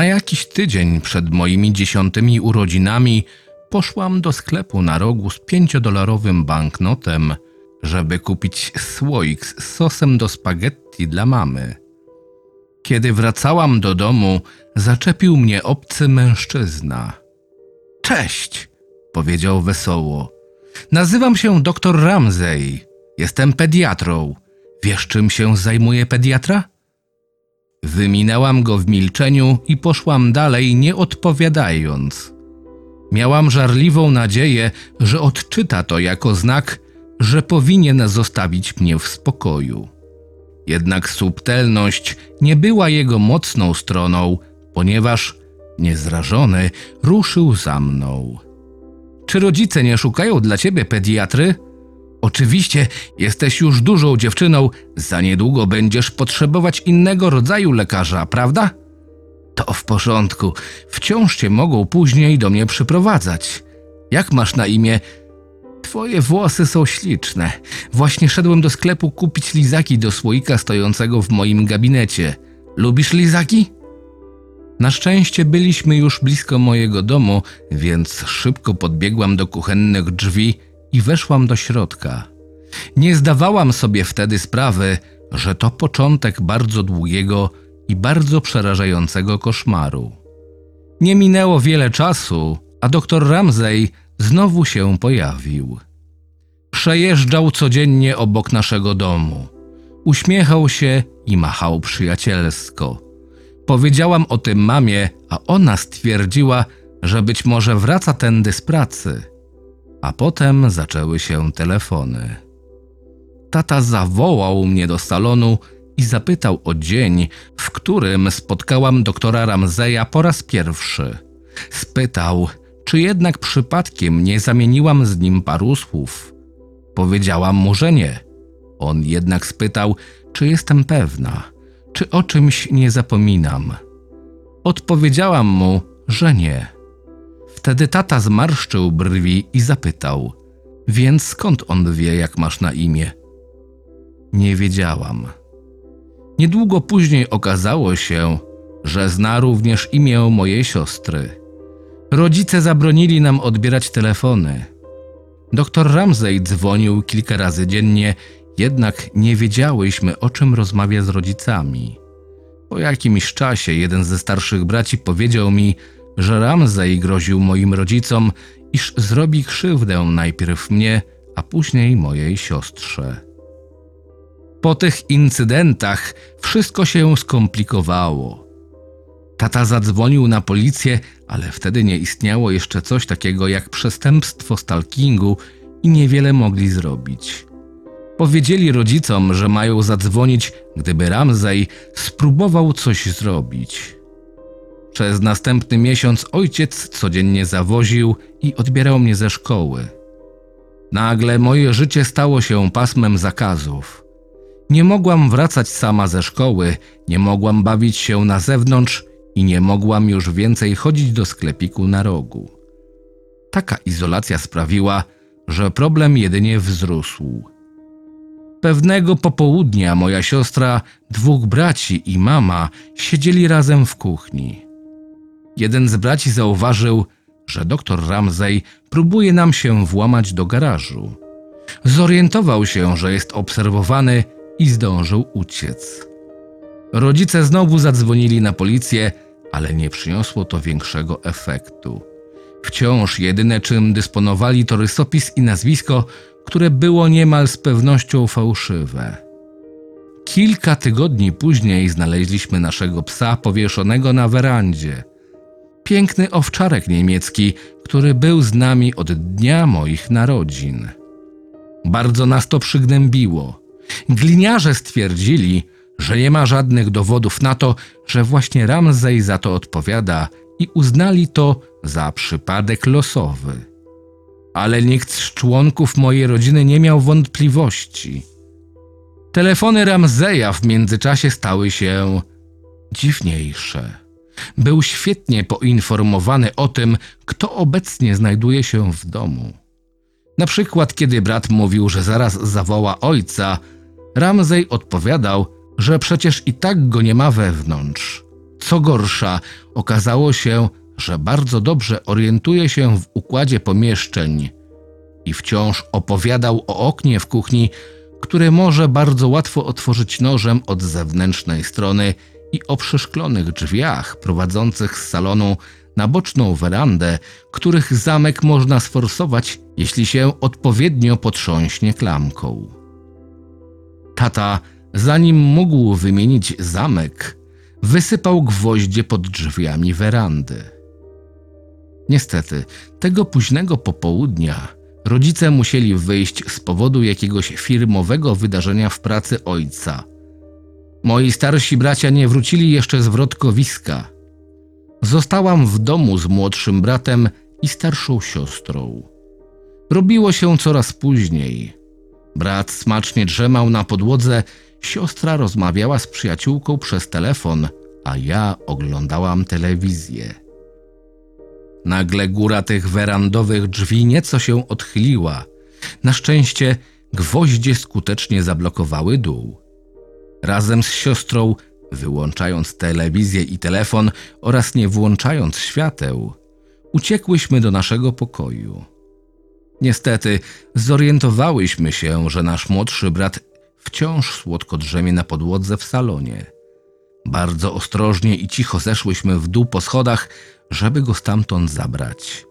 Na jakiś tydzień przed moimi dziesiątymi urodzinami poszłam do sklepu na rogu z pięciodolarowym banknotem, żeby kupić słoik z sosem do spaghetti dla mamy. Kiedy wracałam do domu, zaczepił mnie obcy mężczyzna. Cześć, powiedział wesoło. Nazywam się dr Ramsey. Jestem pediatrą. Wiesz, czym się zajmuje pediatra? Wyminęłam go w milczeniu i poszłam dalej, nie odpowiadając. Miałam żarliwą nadzieję, że odczyta to jako znak, że powinien zostawić mnie w spokoju. Jednak subtelność nie była jego mocną stroną, ponieważ, niezrażony, ruszył za mną. Czy rodzice nie szukają dla ciebie pediatry? Oczywiście, jesteś już dużą dziewczyną, za niedługo będziesz potrzebować innego rodzaju lekarza, prawda? To w porządku, wciąż cię mogą później do mnie przyprowadzać. Jak masz na imię? Twoje włosy są śliczne. Właśnie szedłem do sklepu kupić lizaki do słoika stojącego w moim gabinecie. Lubisz lizaki? Na szczęście byliśmy już blisko mojego domu, więc szybko podbiegłam do kuchennych drzwi i weszłam do środka. Nie zdawałam sobie wtedy sprawy, że to początek bardzo długiego i bardzo przerażającego koszmaru. Nie minęło wiele czasu, a doktor Ramsey znowu się pojawił. Przejeżdżał codziennie obok naszego domu. Uśmiechał się i machał przyjacielsko. Powiedziałam o tym mamie, a ona stwierdziła, że być może wraca tędy z pracy. A potem zaczęły się telefony. Tata zawołał mnie do salonu i zapytał o dzień, w którym spotkałam doktora Ramzeja po raz pierwszy. Spytał, czy jednak przypadkiem nie zamieniłam z nim paru słów. Powiedziałam mu, że nie. On jednak spytał, czy jestem pewna, czy o czymś nie zapominam. Odpowiedziałam mu, że nie. Wtedy tata zmarszczył brwi i zapytał: Więc skąd on wie, jak masz na imię? Nie wiedziałam. Niedługo później okazało się, że zna również imię mojej siostry. Rodzice zabronili nam odbierać telefony. Doktor Ramsey dzwonił kilka razy dziennie, jednak nie wiedziałyśmy, o czym rozmawia z rodzicami. Po jakimś czasie jeden ze starszych braci powiedział mi, że Ramsey groził moim rodzicom, iż zrobi krzywdę najpierw mnie, a później mojej siostrze. Po tych incydentach wszystko się skomplikowało. Tata zadzwonił na policję, ale wtedy nie istniało jeszcze coś takiego jak przestępstwo stalkingu i niewiele mogli zrobić. Powiedzieli rodzicom, że mają zadzwonić, gdyby Ramsey spróbował coś zrobić. Przez następny miesiąc ojciec codziennie zawoził i odbierał mnie ze szkoły. Nagle moje życie stało się pasmem zakazów. Nie mogłam wracać sama ze szkoły, nie mogłam bawić się na zewnątrz i nie mogłam już więcej chodzić do sklepiku na rogu. Taka izolacja sprawiła, że problem jedynie wzrósł. Pewnego popołudnia moja siostra, dwóch braci i mama siedzieli razem w kuchni. Jeden z braci zauważył, że doktor Ramsey próbuje nam się włamać do garażu. Zorientował się, że jest obserwowany i zdążył uciec. Rodzice znowu zadzwonili na policję, ale nie przyniosło to większego efektu. Wciąż jedyne czym dysponowali to rysopis i nazwisko, które było niemal z pewnością fałszywe. Kilka tygodni później znaleźliśmy naszego psa powieszonego na werandzie. Piękny owczarek niemiecki, który był z nami od dnia moich narodzin. Bardzo nas to przygnębiło. Gliniarze stwierdzili, że nie ma żadnych dowodów na to, że właśnie Ramsey za to odpowiada i uznali to za przypadek losowy. Ale nikt z członków mojej rodziny nie miał wątpliwości. Telefony Ramseya w międzyczasie stały się dziwniejsze. Był świetnie poinformowany o tym, kto obecnie znajduje się w domu. Na przykład, kiedy brat mówił, że zaraz zawoła ojca, Ramsey odpowiadał, że przecież i tak go nie ma wewnątrz. Co gorsza, okazało się, że bardzo dobrze orientuje się w układzie pomieszczeń i wciąż opowiadał o oknie w kuchni, które może bardzo łatwo otworzyć nożem od zewnętrznej strony i o przeszklonych drzwiach prowadzących z salonu na boczną werandę, których zamek można sforsować, jeśli się odpowiednio potrząśnie klamką. Tata, zanim mógł wymienić zamek, wysypał gwoździe pod drzwiami werandy. Niestety, tego późnego popołudnia rodzice musieli wyjść z powodu jakiegoś firmowego wydarzenia w pracy ojca. Moi starsi bracia nie wrócili jeszcze z wrotkowiska. Zostałam w domu z młodszym bratem i starszą siostrą. Robiło się coraz później. Brat smacznie drzemał na podłodze, siostra rozmawiała z przyjaciółką przez telefon, a ja oglądałam telewizję. Nagle góra tych werandowych drzwi nieco się odchyliła. Na szczęście gwoździe skutecznie zablokowały dół. Razem z siostrą, wyłączając telewizję i telefon oraz nie włączając świateł, uciekłyśmy do naszego pokoju. Niestety zorientowałyśmy się, że nasz młodszy brat wciąż słodko drzemie na podłodze w salonie. Bardzo ostrożnie i cicho zeszłyśmy w dół po schodach, żeby go stamtąd zabrać.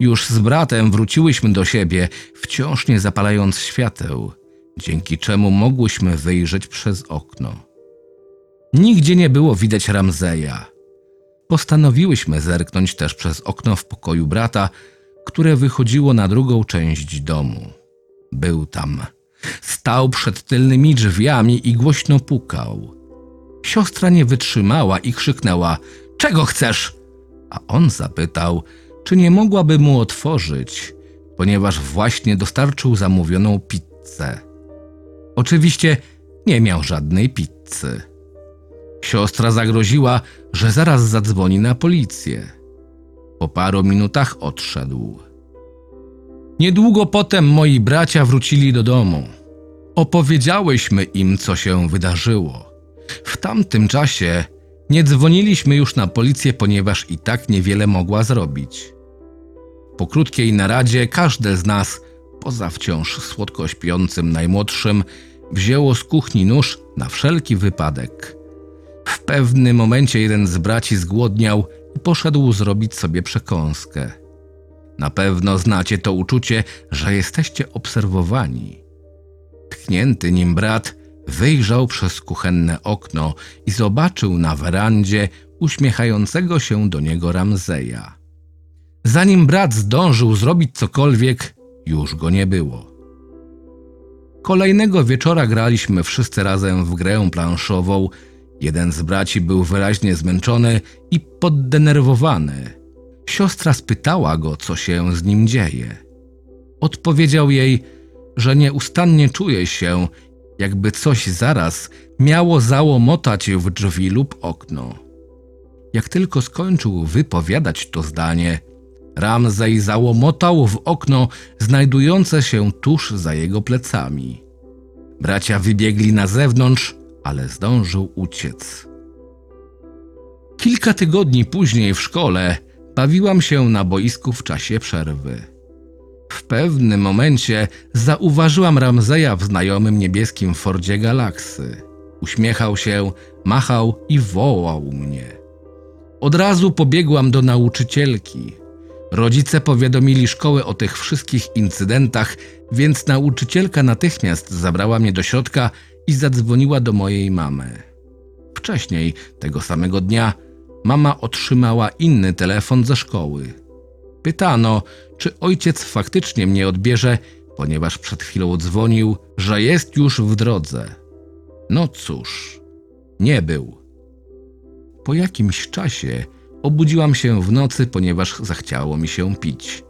Już z bratem wróciłyśmy do siebie, wciąż nie zapalając świateł, dzięki czemu mogłyśmy wyjrzeć przez okno. Nigdzie nie było widać Ramzeja. Postanowiłyśmy zerknąć też przez okno w pokoju brata, które wychodziło na drugą część domu. Był tam. Stał przed tylnymi drzwiami i głośno pukał. Siostra nie wytrzymała i krzyknęła: Czego chcesz? A on zapytał, czy nie mogłaby mu otworzyć, ponieważ właśnie dostarczył zamówioną pizzę. Oczywiście nie miał żadnej pizzy. Siostra zagroziła, że zaraz zadzwoni na policję. Po paru minutach odszedł. Niedługo potem moi bracia wrócili do domu. Opowiedziałyśmy im, co się wydarzyło. W tamtym czasie nie dzwoniliśmy już na policję, ponieważ i tak niewiele mogła zrobić. Po krótkiej naradzie każde z nas, poza wciąż słodko śpiącym najmłodszym, wzięło z kuchni nóż na wszelki wypadek. W pewnym momencie jeden z braci zgłodniał i poszedł zrobić sobie przekąskę. Na pewno znacie to uczucie, że jesteście obserwowani. Tknięty nim brat wyjrzał przez kuchenne okno i zobaczył na werandzie uśmiechającego się do niego Ramzeja. Zanim brat zdążył zrobić cokolwiek, już go nie było. Kolejnego wieczora graliśmy wszyscy razem w grę planszową. Jeden z braci był wyraźnie zmęczony i poddenerwowany. Siostra spytała go, co się z nim dzieje. Odpowiedział jej, że nieustannie czuje się, jakby coś zaraz miało załomotać w drzwi lub okno. Jak tylko skończył wypowiadać to zdanie, Ramzej załomotał w okno znajdujące się tuż za jego plecami. Bracia wybiegli na zewnątrz, ale zdążył uciec. Kilka tygodni później w szkole bawiłam się na boisku w czasie przerwy. W pewnym momencie zauważyłam Ramzeja w znajomym niebieskim Fordzie Galaksy. Uśmiechał się, machał i wołał mnie. Od razu pobiegłam do nauczycielki. Rodzice powiadomili szkołę o tych wszystkich incydentach, więc nauczycielka natychmiast zabrała mnie do środka i zadzwoniła do mojej mamy. Wcześniej, tego samego dnia, mama otrzymała inny telefon ze szkoły. Pytano, czy ojciec faktycznie mnie odbierze, ponieważ przed chwilą dzwonił, że jest już w drodze. No cóż, nie był. Po jakimś czasie obudziłam się w nocy, ponieważ zachciało mi się pić.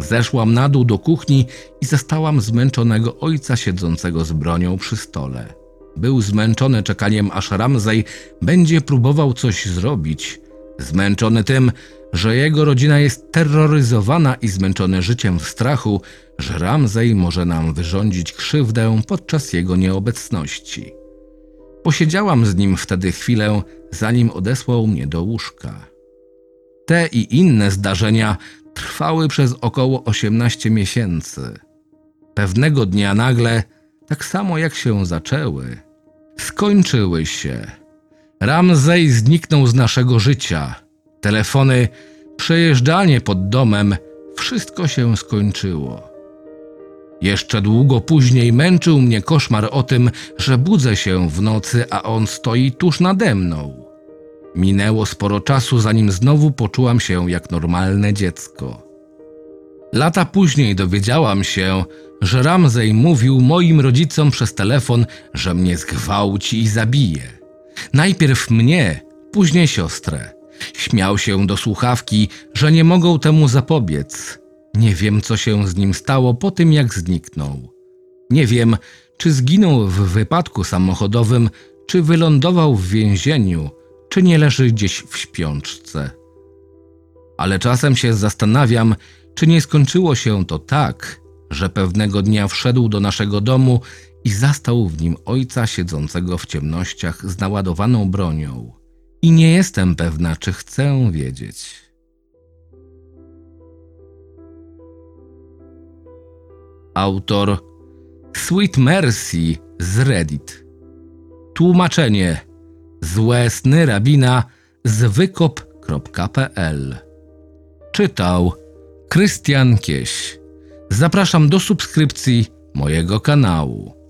Zeszłam na dół do kuchni i zastałam zmęczonego ojca siedzącego z bronią przy stole. Był zmęczony czekaniem, aż Ramzej będzie próbował coś zrobić. Zmęczony tym, że jego rodzina jest terroryzowana i zmęczony życiem w strachu, że Ramzej może nam wyrządzić krzywdę podczas jego nieobecności. Posiedziałam z nim wtedy chwilę, zanim odesłał mnie do łóżka. Te i inne zdarzenia trwały przez około 18 miesięcy. Pewnego dnia nagle, tak samo jak się zaczęły, skończyły się. Ramsey zniknął z naszego życia. Telefony, przejeżdżanie pod domem, wszystko się skończyło. Jeszcze długo później męczył mnie koszmar o tym, że budzę się w nocy, a on stoi tuż nade mną. Minęło sporo czasu, zanim znowu poczułam się jak normalne dziecko. Lata później dowiedziałam się, że Ramsey mówił moim rodzicom przez telefon, że mnie zgwałci i zabije. Najpierw mnie, później siostrę. Śmiał się do słuchawki, że nie mogą temu zapobiec. Nie wiem, co się z nim stało po tym, jak zniknął. Nie wiem, czy zginął w wypadku samochodowym, czy wylądował w więzieniu, czy nie leży gdzieś w śpiączce. Ale czasem się zastanawiam, czy nie skończyło się to tak, że pewnego dnia wszedł do naszego domu i zastał w nim ojca siedzącego w ciemnościach z naładowaną bronią. I nie jestem pewna, czy chcę wiedzieć. Autor Sweet Mercy z Reddit. Tłumaczenie Złe sny rabina z wykop.pl Czytał Krystian Kieś. Zapraszam do subskrypcji mojego kanału.